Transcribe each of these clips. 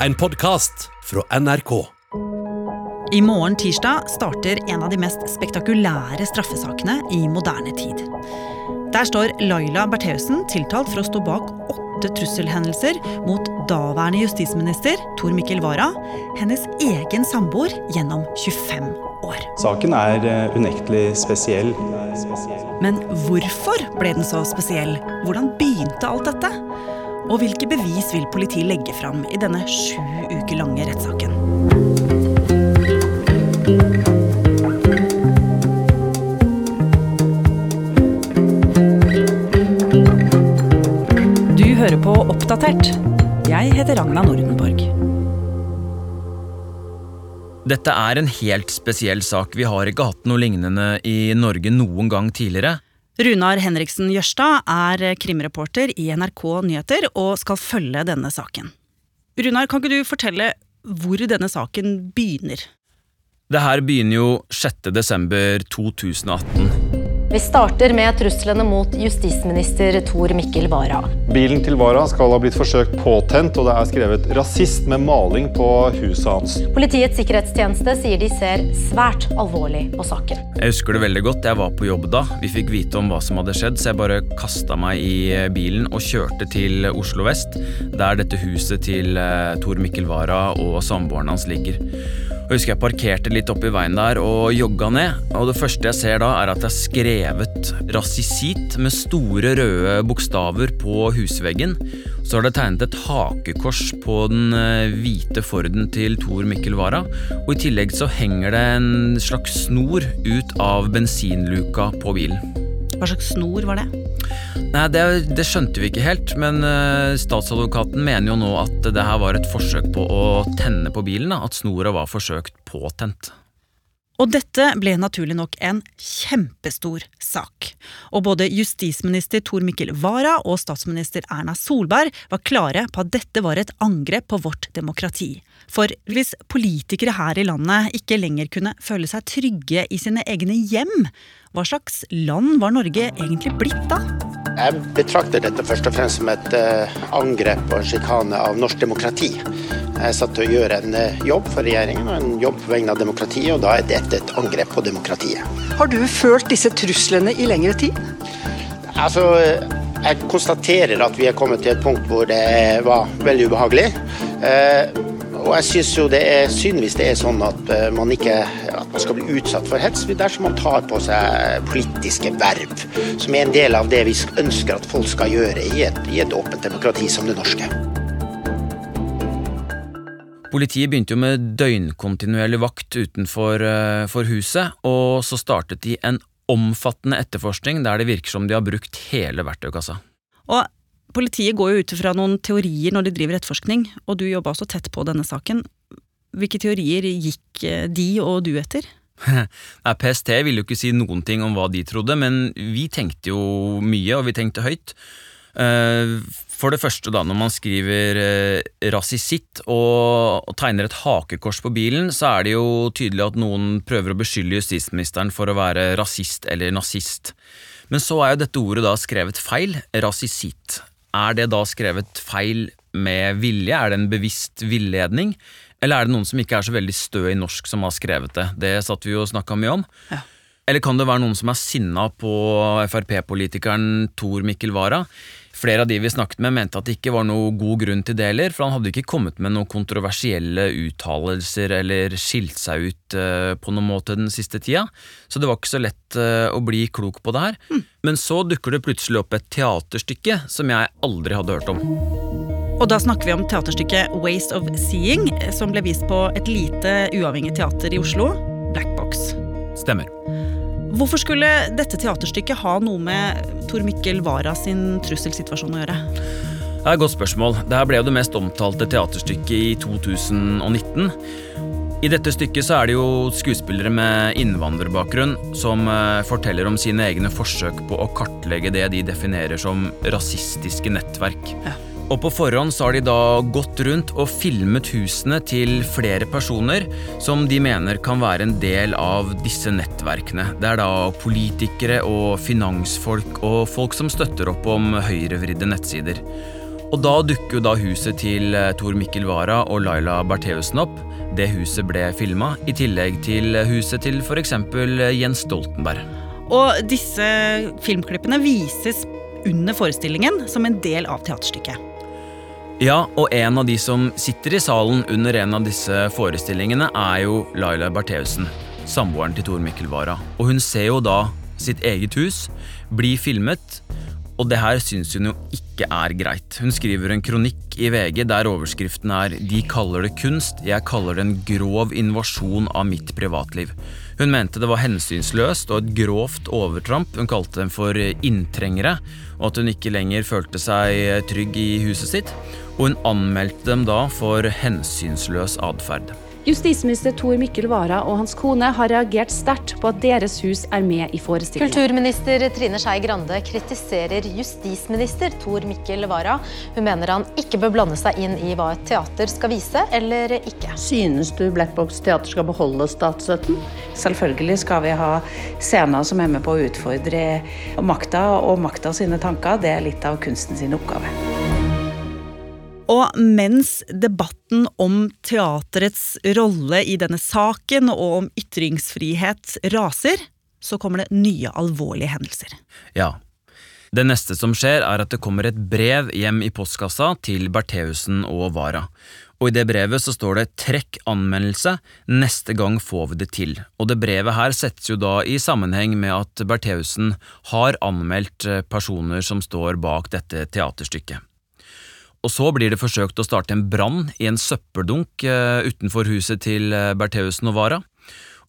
En podkast fra NRK. I morgen tirsdag starter en av de mest spektakulære straffesakene i moderne tid. Der står Laila Bertheussen tiltalt for å stå bak åtte trusselhendelser mot daværende justisminister Tor Mikkel Wara, hennes egen samboer, gjennom 25 år. Saken er eh, unektelig spesiell. Men hvorfor ble den så spesiell? Hvordan begynte alt dette? Og hvilke bevis vil politiet legge fram i denne sju uker lange rettssaken? Du hører på Oppdatert. Jeg heter Ragna Nordenborg. Dette er en helt spesiell sak. Vi har ikke hatt noe lignende i Norge noen gang tidligere. Runar Henriksen Jørstad er krimreporter i NRK Nyheter og skal følge denne saken. Runar, kan ikke du fortelle hvor denne saken begynner? Det her begynner jo 6. desember 2018. Vi starter med truslene mot justisminister Tor Mikkel Wara. Bilen til Wara skal ha blitt forsøkt påtent, og det er skrevet 'rasist' med maling på huset hans. Politiets sikkerhetstjeneste sier de ser svært alvorlig på saken. Jeg husker det veldig godt. Jeg var på jobb da. Vi fikk vite om hva som hadde skjedd, så jeg bare kasta meg i bilen og kjørte til Oslo vest, der dette huset til eh, Tor Mikkel Wara og samboeren hans ligger. Jeg husker jeg parkerte litt oppi veien der og jogga ned, og det første jeg ser da, er at det er skrevet rasisit med store røde bokstaver på husveggen. Så har det tegnet et hakekors på den eh, hvite Forden til Tor Mikkel Wara, og i tillegg så henger det en slags snor ut av bensinluka på bilen. Hva slags snor var det? Nei, det, det skjønte vi ikke helt, men uh, statsadvokaten mener jo nå at det her var et forsøk på å tenne på bilen, at snora var forsøkt påtent. Og dette ble naturlig nok en kjempestor sak. Og både justisminister Tor Mikkel Wara og statsminister Erna Solberg var klare på at dette var et angrep på vårt demokrati. For hvis politikere her i landet ikke lenger kunne føle seg trygge i sine egne hjem, hva slags land var Norge egentlig blitt da? Jeg betrakter dette først og fremst som et uh, angrep og en sjikane av norsk demokrati. Jeg er satt til å gjøre en uh, jobb for regjeringen og en jobb på vegne av demokratiet, og da er dette et angrep på demokratiet. Har du følt disse truslene i lengre tid? Altså, jeg konstaterer at vi er kommet til et punkt hvor det var veldig ubehagelig. Uh, og jeg syns jo det er synd hvis det er sånn at man ikke at man skal bli utsatt for hets dersom man tar på seg politiske verv, som er en del av det vi ønsker at folk skal gjøre i et, i et åpent demokrati som det norske. Politiet begynte jo med døgnkontinuerlig vakt utenfor for huset, og så startet de en omfattende etterforskning der det virker som de har brukt hele verktøykassa. Og Politiet går jo ut fra noen teorier når de driver etterforskning, og du jobba også tett på denne saken. Hvilke teorier gikk de og du etter? Nei, PST ville jo ikke si noen ting om hva de trodde, men vi tenkte jo mye, og vi tenkte høyt. For det første, da, når man skriver rasisitt og, og tegner et hakekors på bilen, så er det jo tydelig at noen prøver å beskylde justisministeren for å være rasist eller nazist. Men så er jo dette ordet da skrevet feil, rasisitt. Er det da skrevet feil med vilje? Er det en bevisst villedning? Eller er det noen som ikke er så veldig stø i norsk som har skrevet det? Det satt vi jo og snakka mye om. Ja. Eller kan det være noen som er sinna på Frp-politikeren Tor Mikkel Wara? Flere av de vi snakket med, mente at det ikke var noe god grunn til det heller, for han hadde ikke kommet med noen kontroversielle uttalelser eller skilt seg ut uh, på noen måte den siste tida, så det var ikke så lett uh, å bli klok på det her. Mm. Men så dukker det plutselig opp et teaterstykke som jeg aldri hadde hørt om. Og da snakker vi om teaterstykket Ways of Seeing, som ble vist på et lite uavhengig teater i Oslo, Black Box. Stemmer. Hvorfor skulle dette teaterstykket ha noe med Tor Mikkel Wara sin trusselsituasjon å gjøre? Det er et godt spørsmål. Dette ble jo det mest omtalte teaterstykket i 2019. I dette stykket så er det jo skuespillere med innvandrerbakgrunn som forteller om sine egne forsøk på å kartlegge det de definerer som rasistiske nettverk. Ja. Og på forhånd så har de da gått rundt og filmet husene til flere personer som de mener kan være en del av disse nettverkene. Det er da politikere og finansfolk og folk som støtter opp om høyrevridde nettsider. Og da dukker jo da huset til eh, Tor Mikkel Wara og Laila Bertheussen opp. Det huset ble filma, i tillegg til huset til f.eks. Jens Stoltenberg. Og disse filmklippene vises under forestillingen som en del av teaterstykket. Ja, og en av de som sitter i salen under en av disse forestillingene, er jo Laila Bertheussen, samboeren til Tor Mikkel Wara. Og hun ser jo da sitt eget hus bli filmet, og det her syns hun jo ikke er greit. Hun skriver en kronikk i VG der overskriften er 'De kaller det kunst, jeg kaller det en grov invasjon av mitt privatliv'. Hun mente det var hensynsløst og et grovt overtramp. Hun kalte dem for inntrengere, og at hun ikke lenger følte seg trygg i huset sitt. Og hun anmeldte dem da for hensynsløs atferd. Justisminister Tor Mikkel Wara og hans kone har reagert sterkt på at deres hus er med i forestillingen. Kulturminister Trine Skei Grande kritiserer justisminister Tor Mikkel Wara. Hun mener han ikke bør blande seg inn i hva et teater skal vise eller ikke. Synes du Black Box Teater skal beholde statsstøtten? Selvfølgelig skal vi ha scener som er med på å utfordre makta og makta sine tanker. Det er litt av kunsten sin oppgave. Og mens debatten om teaterets rolle i denne saken og om ytringsfrihet raser, så kommer det nye alvorlige hendelser. Ja. Det neste som skjer, er at det kommer et brev hjem i postkassa til Bertheussen og Wara. Og i det brevet så står det 'trekk anmeldelse, neste gang får vi det til'. Og det brevet her settes jo da i sammenheng med at Bertheussen har anmeldt personer som står bak dette teaterstykket. Og så blir det forsøkt å starte en brann i en søppeldunk utenfor huset til Bertheussen og Wara.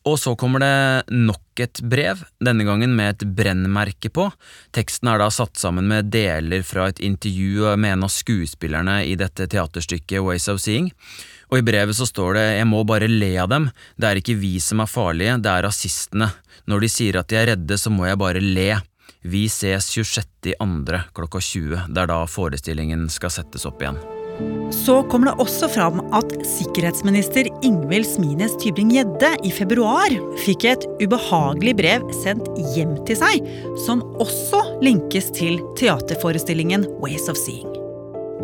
Og så kommer det nok et brev, denne gangen med et brennmerke på. Teksten er da satt sammen med deler fra et intervju med en av skuespillerne i dette teaterstykket Ways of Seeing. Og i brevet så står det jeg må bare le av dem, det er ikke vi som er farlige, det er rasistene. Når de sier at de er redde, så må jeg bare le. Vi ses 26.2. klokka 20. Det er da forestillingen skal settes opp igjen. Så kommer det også fram at sikkerhetsminister Ingvild Smines Tybring-Gjedde i februar fikk et ubehagelig brev sendt hjem til seg, som også linkes til teaterforestillingen Ways of Seeing.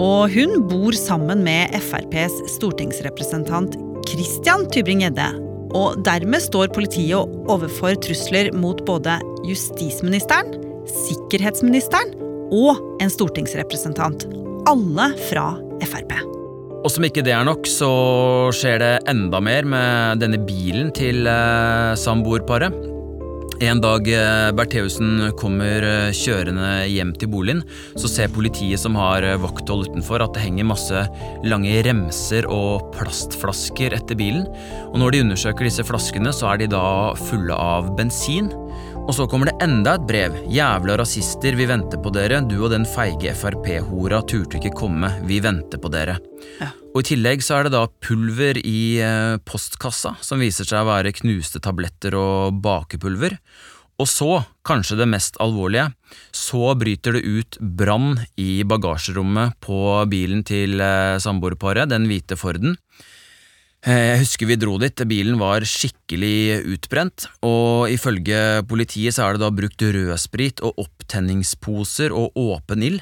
Og hun bor sammen med FrPs stortingsrepresentant Christian Tybring-Gjedde. Og dermed står politiet overfor trusler mot både justisministeren, sikkerhetsministeren og en stortingsrepresentant. Alle fra Frp. Og som ikke det er nok, så skjer det enda mer med denne bilen til eh, samboerparet. En dag eh, Bertheussen kommer eh, kjørende hjem til boligen, så ser politiet som har eh, vakthold utenfor at det henger masse lange remser og plastflasker etter bilen. Og når de undersøker disse flaskene, så er de da fulle av bensin. Og så kommer det enda et brev. Jævla rasister, vi venter på dere. Du og den feige Frp-hora turte ikke komme. Vi venter på dere. Ja. Og I tillegg så er det da pulver i eh, postkassa, som viser seg å være knuste tabletter og bakepulver. Og så, kanskje det mest alvorlige, så bryter det ut brann i bagasjerommet på bilen til eh, samboerparet, den hvite Forden. Jeg husker vi dro dit, bilen var skikkelig utbrent, og ifølge politiet så er det da brukt rødsprit og opptenningsposer og åpen ild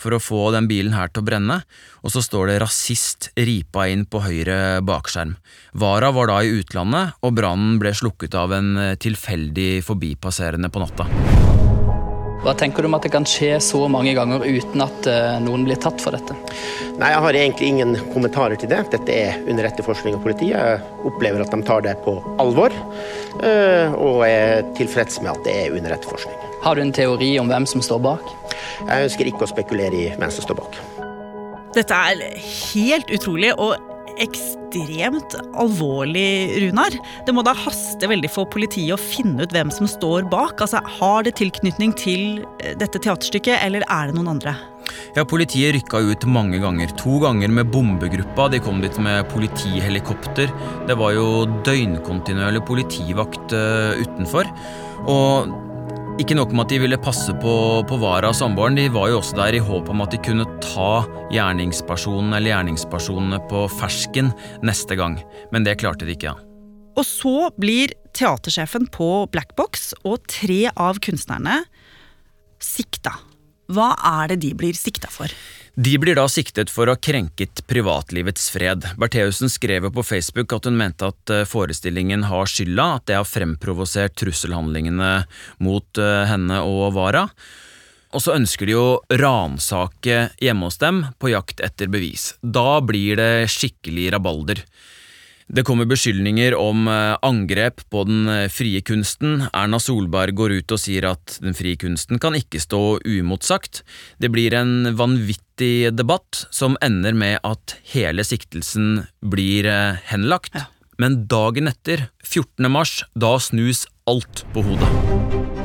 for å få den bilen her til å brenne, og så står det rasist ripa inn på høyre bakskjerm. Vara var da i utlandet, og brannen ble slukket av en tilfeldig forbipasserende på natta. Hva tenker du om at det kan skje så mange ganger uten at uh, noen blir tatt for dette? Nei, Jeg har egentlig ingen kommentarer til det. Dette er under etterforskning av politiet. Jeg opplever at de tar det på alvor, uh, og er tilfreds med at det er under etterforskning. Har du en teori om hvem som står bak? Jeg ønsker ikke å spekulere i hvem som står bak. Dette er helt utrolig og ekstremt alvorlig, Runar. Det må da haste veldig for politiet å finne ut hvem som står bak. Altså, Har det tilknytning til eh, dette teaterstykket, eller er det noen andre? Ja, Politiet rykka ut mange ganger. To ganger med bombegruppa. De kom dit med politihelikopter. Det var jo døgnkontinuerlig politivakt uh, utenfor. Og ikke nok med at de ville passe på, på Vara og samboeren, de var jo også der i håp om at de kunne ta gjerningspersonen eller gjerningspersonene på fersken neste gang, men det klarte de ikke. Ja. Og så blir teatersjefen på Black Box og tre av kunstnerne sikta. Hva er det de blir sikta for? De blir da siktet for å ha krenket privatlivets fred. Bertheussen skrev på Facebook at hun mente at eh, forestillingen har skylda, at det har fremprovosert trusselhandlingene mot eh, henne og Wara. Og så ønsker de å ransake hjemme hos dem på jakt etter bevis. Da blir det skikkelig rabalder. Det kommer beskyldninger om eh, angrep på den eh, frie kunsten. Erna Solberg går ut og sier at den frie kunsten kan ikke stå uimotsagt. Det blir en vanvittig debatt som ender med at hele siktelsen blir eh, henlagt. Ja. Men dagen etter, 14. mars, da snus alt på hodet.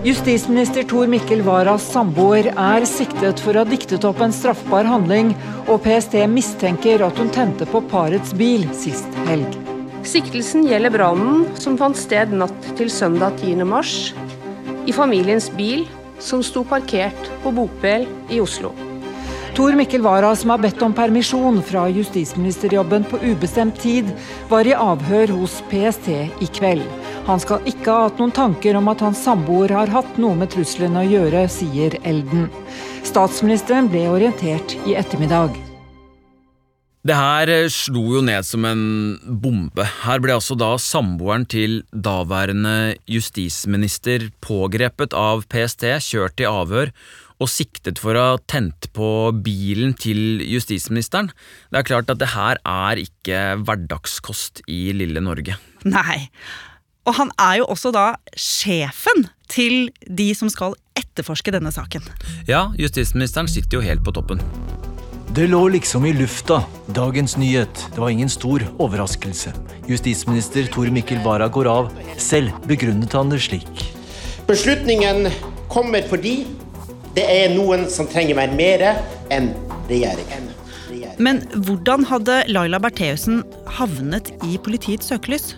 Justisminister Tor Mikkel Waras samboer er siktet for å ha diktet opp en straffbar handling, og PST mistenker at hun tente på parets bil sist helg. Siktelsen gjelder brannen som fant sted natt til søndag 10. mars i familiens bil som sto parkert på bopel i Oslo. Tor Mikkel Wara, som har bedt om permisjon fra justisministerjobben på ubestemt tid, var i avhør hos PST i kveld. Han skal ikke ha hatt noen tanker om at hans samboer har hatt noe med truslene å gjøre, sier Elden. Statsministeren ble orientert i ettermiddag. Det her eh, slo jo ned som en bombe. Her ble altså da samboeren til daværende justisminister pågrepet av PST, kjørt i avhør og siktet for å ha tent på bilen til justisministeren. Det er klart at det her er ikke hverdagskost i lille Norge. Nei, og han er jo også da sjefen til de som skal etterforske denne saken. Ja, justisministeren sitter jo helt på toppen. Det lå liksom i lufta. Dagens nyhet. Det var ingen stor overraskelse. Justisminister Tor Mikkel Wara går av. Selv begrunnet han det slik. Beslutningen kommer fordi det er noen som trenger meg mer enn regjeringen. Men hvordan hadde Laila Bertheussen havnet i politiets søkelys?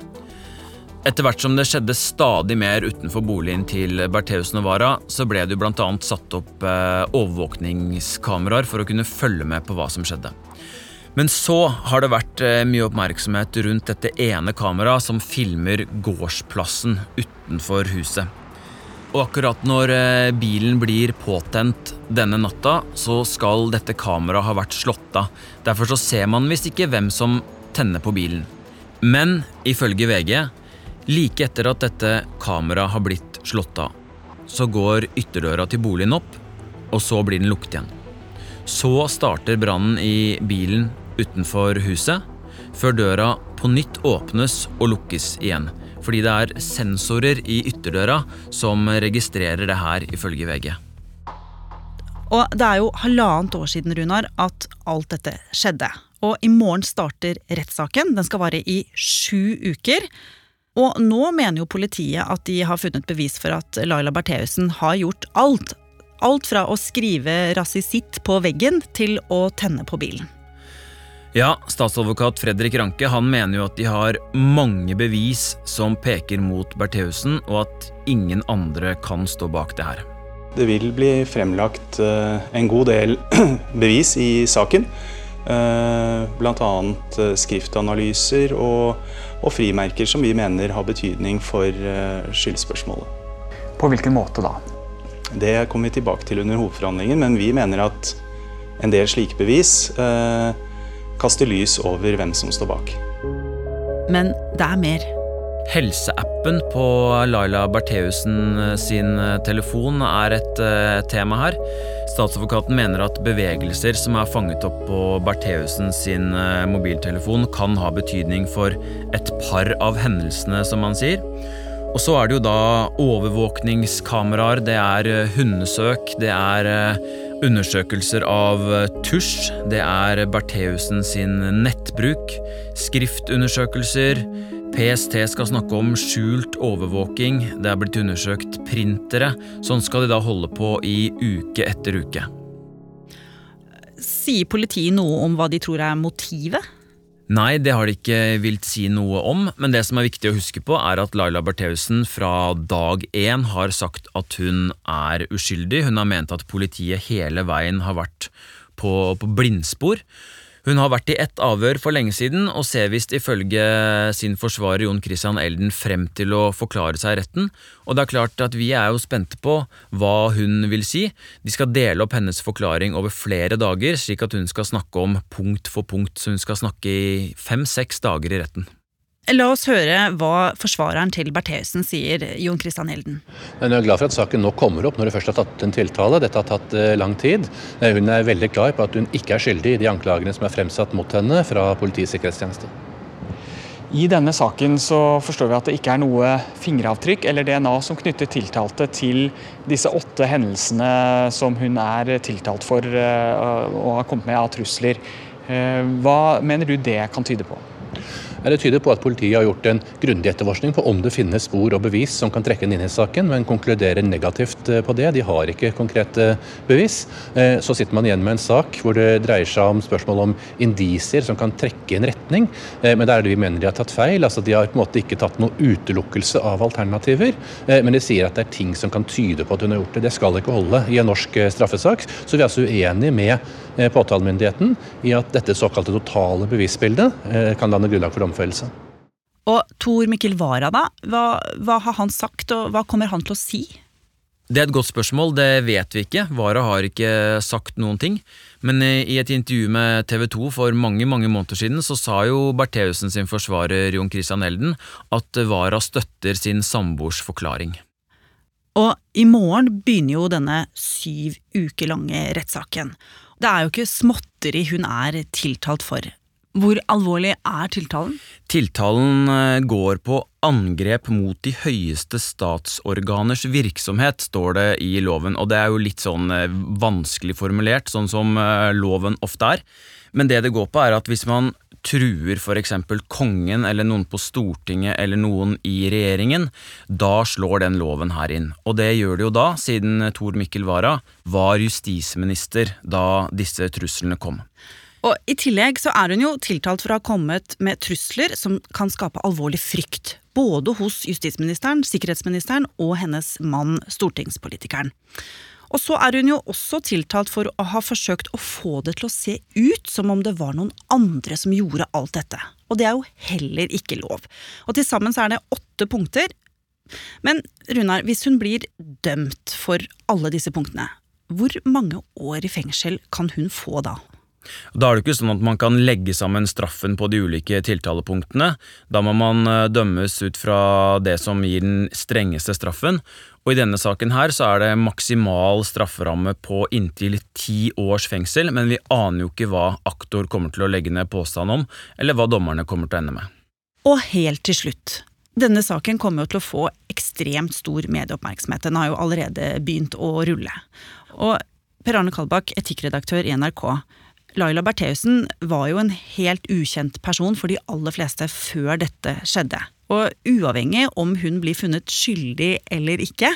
Etter hvert som det skjedde stadig mer utenfor boligen til Bertheus Novara, så ble det jo bl.a. satt opp eh, overvåkningskameraer for å kunne følge med på hva som skjedde. Men så har det vært eh, mye oppmerksomhet rundt dette ene kameraet som filmer gårdsplassen utenfor huset. Og akkurat når eh, bilen blir påtent denne natta, så skal dette kameraet ha vært slått av. Derfor så ser man visst ikke hvem som tenner på bilen. Men ifølge VG Like etter at dette kameraet har blitt slått av, så går ytterdøra til boligen opp, og så blir den lukket igjen. Så starter brannen i bilen utenfor huset, før døra på nytt åpnes og lukkes igjen. Fordi det er sensorer i ytterdøra som registrerer det her, ifølge VG. Og det er jo halvannet år siden, Runar, at alt dette skjedde. Og i morgen starter rettssaken. Den skal vare i sju uker. Og nå mener jo politiet at de har funnet bevis for at Laila Bertheussen har gjort alt. Alt fra å skrive rasisitt på veggen til å tenne på bilen. Ja, statsadvokat Fredrik Ranke han mener jo at de har mange bevis som peker mot Bertheussen, og at ingen andre kan stå bak det her. Det vil bli fremlagt eh, en god del bevis i saken. Eh, Bl.a. Eh, skriftanalyser og og frimerker som vi mener har betydning for eh, skyldspørsmålet. På hvilken måte da? Det kommer vi tilbake til under hovedforhandlingen, men vi mener at en del slike bevis eh, kaster lys over hvem som står bak. Men det er mer. Helseappen på Laila Bertheussen eh, sin eh, telefon er et uh, tema her. Statsadvokaten mener at bevegelser som er fanget opp på Bertheussen sin mobiltelefon, kan ha betydning for et par av hendelsene, som man sier. Og så er det jo da overvåkningskameraer, det er hundesøk, det er undersøkelser av tusj, det er Bertheussen sin nettbruk, skriftundersøkelser PST skal snakke om skjult overvåking, det er blitt undersøkt printere. Sånn skal de da holde på i uke etter uke. Sier politiet noe om hva de tror er motivet? Nei, det har de ikke vilt si noe om, men det som er viktig å huske på, er at Laila Bertheussen fra dag én har sagt at hun er uskyldig. Hun har ment at politiet hele veien har vært på, på blindspor. Hun har vært i ett avhør for lenge siden, og ser visst ifølge sin forsvarer Jon Christian Elden frem til å forklare seg i retten. Og det er klart at vi er jo spente på hva hun vil si. De skal dele opp hennes forklaring over flere dager, slik at hun skal snakke om punkt for punkt, så hun skal snakke i fem-seks dager i retten. La oss høre hva forsvareren til Bertheussen sier, Jon Christian Hilden. Hun er glad for at saken nå kommer opp når det først har tatt en tiltale. Dette har tatt eh, lang tid. Eh, hun er veldig klar på at hun ikke er skyldig i de anklagene som er fremsatt mot henne fra Politiets sikkerhetstjeneste. I denne saken så forstår vi at det ikke er noe fingeravtrykk eller DNA som knytter tiltalte til disse åtte hendelsene som hun er tiltalt for eh, og har kommet med av trusler. Hva mener du det kan tyde på? Det tyder på at politiet har gjort en grundig etterforskning på om det finnes spor og bevis som kan trekke inn i saken, men konkluderer negativt eh, på det. De har ikke konkrete bevis. Eh, så sitter man igjen med en sak hvor det dreier seg om spørsmål om indisier som kan trekke en retning, eh, men der er det vi mener de har tatt feil. altså De har på en måte ikke tatt noe utelukkelse av alternativer, men de sier at det er ting som kan tyde på at hun har gjort det. Det skal ikke holde i en norsk straffesak. Så vi er altså uenige med påtalemyndigheten i at dette såkalte totale bevisbildet kan danne grunnlag for domfellelse. Og Tor Mikkel Wara, da? Hva, hva, har han sagt, og hva kommer han til å si? Det er et godt spørsmål, det vet vi ikke. Wara har ikke sagt noen ting. Men i et intervju med TV 2 for mange mange måneder siden så sa jo Bertheussen sin forsvarer Jon Christian Elden at Wara støtter sin samboers forklaring. Og i morgen begynner jo denne syv uker lange rettssaken. Det er jo ikke småtteri hun er tiltalt for. Hvor alvorlig er tiltalen? Tiltalen eh, går på angrep mot de høyeste statsorganers virksomhet, står det i loven. Og det er jo litt sånn eh, vanskelig formulert, sånn som eh, loven ofte er. Men det det går på, er at hvis man truer f.eks. kongen eller noen på Stortinget eller noen i regjeringen, da slår den loven her inn. Og det gjør det jo da, siden Tor Mikkel Wara var justisminister da disse truslene kom. Og I tillegg så er hun jo tiltalt for å ha kommet med trusler som kan skape alvorlig frykt. Både hos justisministeren, sikkerhetsministeren og hennes mann, stortingspolitikeren. Og så er hun jo også tiltalt for å ha forsøkt å få det til å se ut som om det var noen andre som gjorde alt dette. Og det er jo heller ikke lov. Og til sammen så er det åtte punkter. Men Runar, hvis hun blir dømt for alle disse punktene, hvor mange år i fengsel kan hun få da? Da er det ikke sånn at man kan legge sammen straffen på de ulike tiltalepunktene. Da må man eh, dømmes ut fra det som gir den strengeste straffen. Og i denne saken her så er det maksimal strafferamme på inntil ti års fengsel, men vi aner jo ikke hva aktor kommer til å legge ned påstand om, eller hva dommerne kommer til å ende med. Og helt til slutt. Denne saken kommer jo til å få ekstremt stor medieoppmerksomhet. Den har jo allerede begynt å rulle. Og Per Arne Kalbakk, etikkredaktør i NRK. Laila Bertheussen var jo en helt ukjent person for de aller fleste før dette skjedde. Og uavhengig om hun blir funnet skyldig eller ikke,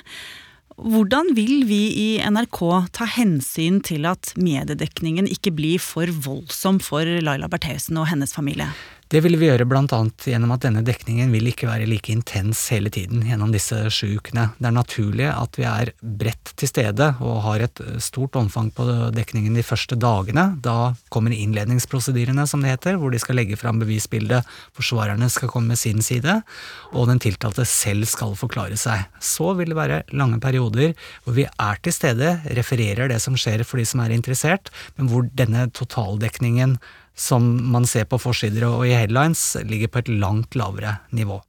hvordan vil vi i NRK ta hensyn til at mediedekningen ikke blir for voldsom for Laila Bertheussen og hennes familie? Det vil vi gjøre bl.a. gjennom at denne dekningen vil ikke være like intens hele tiden gjennom disse sju ukene. Det er naturlig at vi er bredt til stede og har et stort omfang på dekningen de første dagene. Da kommer innledningsprosedyrene, som det heter, hvor de skal legge fram bevisbildet, forsvarerne skal komme med sin side, og den tiltalte selv skal forklare seg. Så vil det være lange perioder hvor vi er til stede, refererer det som skjer for de som er interessert, men hvor denne totaldekningen som man ser på forsider og i headlines, ligger på et langt lavere nivå.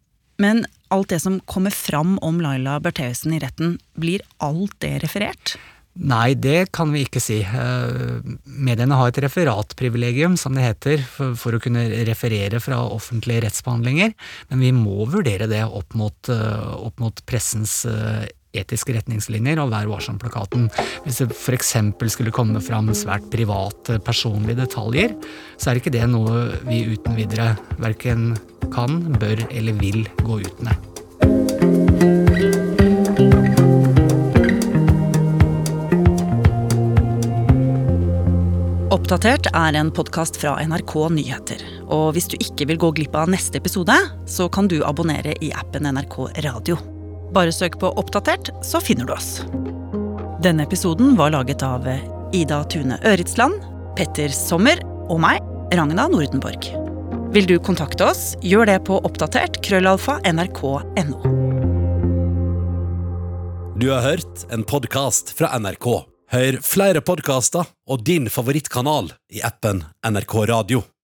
Men alt det som kommer fram om Laila Bertheussen i retten, blir alt det referert? Nei, det kan vi ikke si. Eh, mediene har et referatprivilegium, som det heter, for, å kunne referere fra offentlige rettsbehandlinger, men vi må vurdere det opp mot, eh, opp mot pressens eh, etiske retningslinjer og Vær varsom-plakaten. Hvis det f.eks. skulle komme fram svært private, personlige detaljer, så er ikke det noe vi uten videre verken kan, bør eller vil gå ut med. Oppdatert er en podkast fra NRK Nyheter. Og hvis du ikke vil gå glipp av neste episode, så kan du abonnere i appen NRK Radio. Bare søk på Oppdatert, så finner du oss. Denne episoden var laget av Ida Tune Øritsland, Petter Sommer og meg, Ragna Nordenborg. Vil du kontakte oss, gjør det på oppdatert krøllalfa nrk.no. Du har hørt en podkast fra NRK. Hør flere podkaster og din favorittkanal i appen NRK Radio.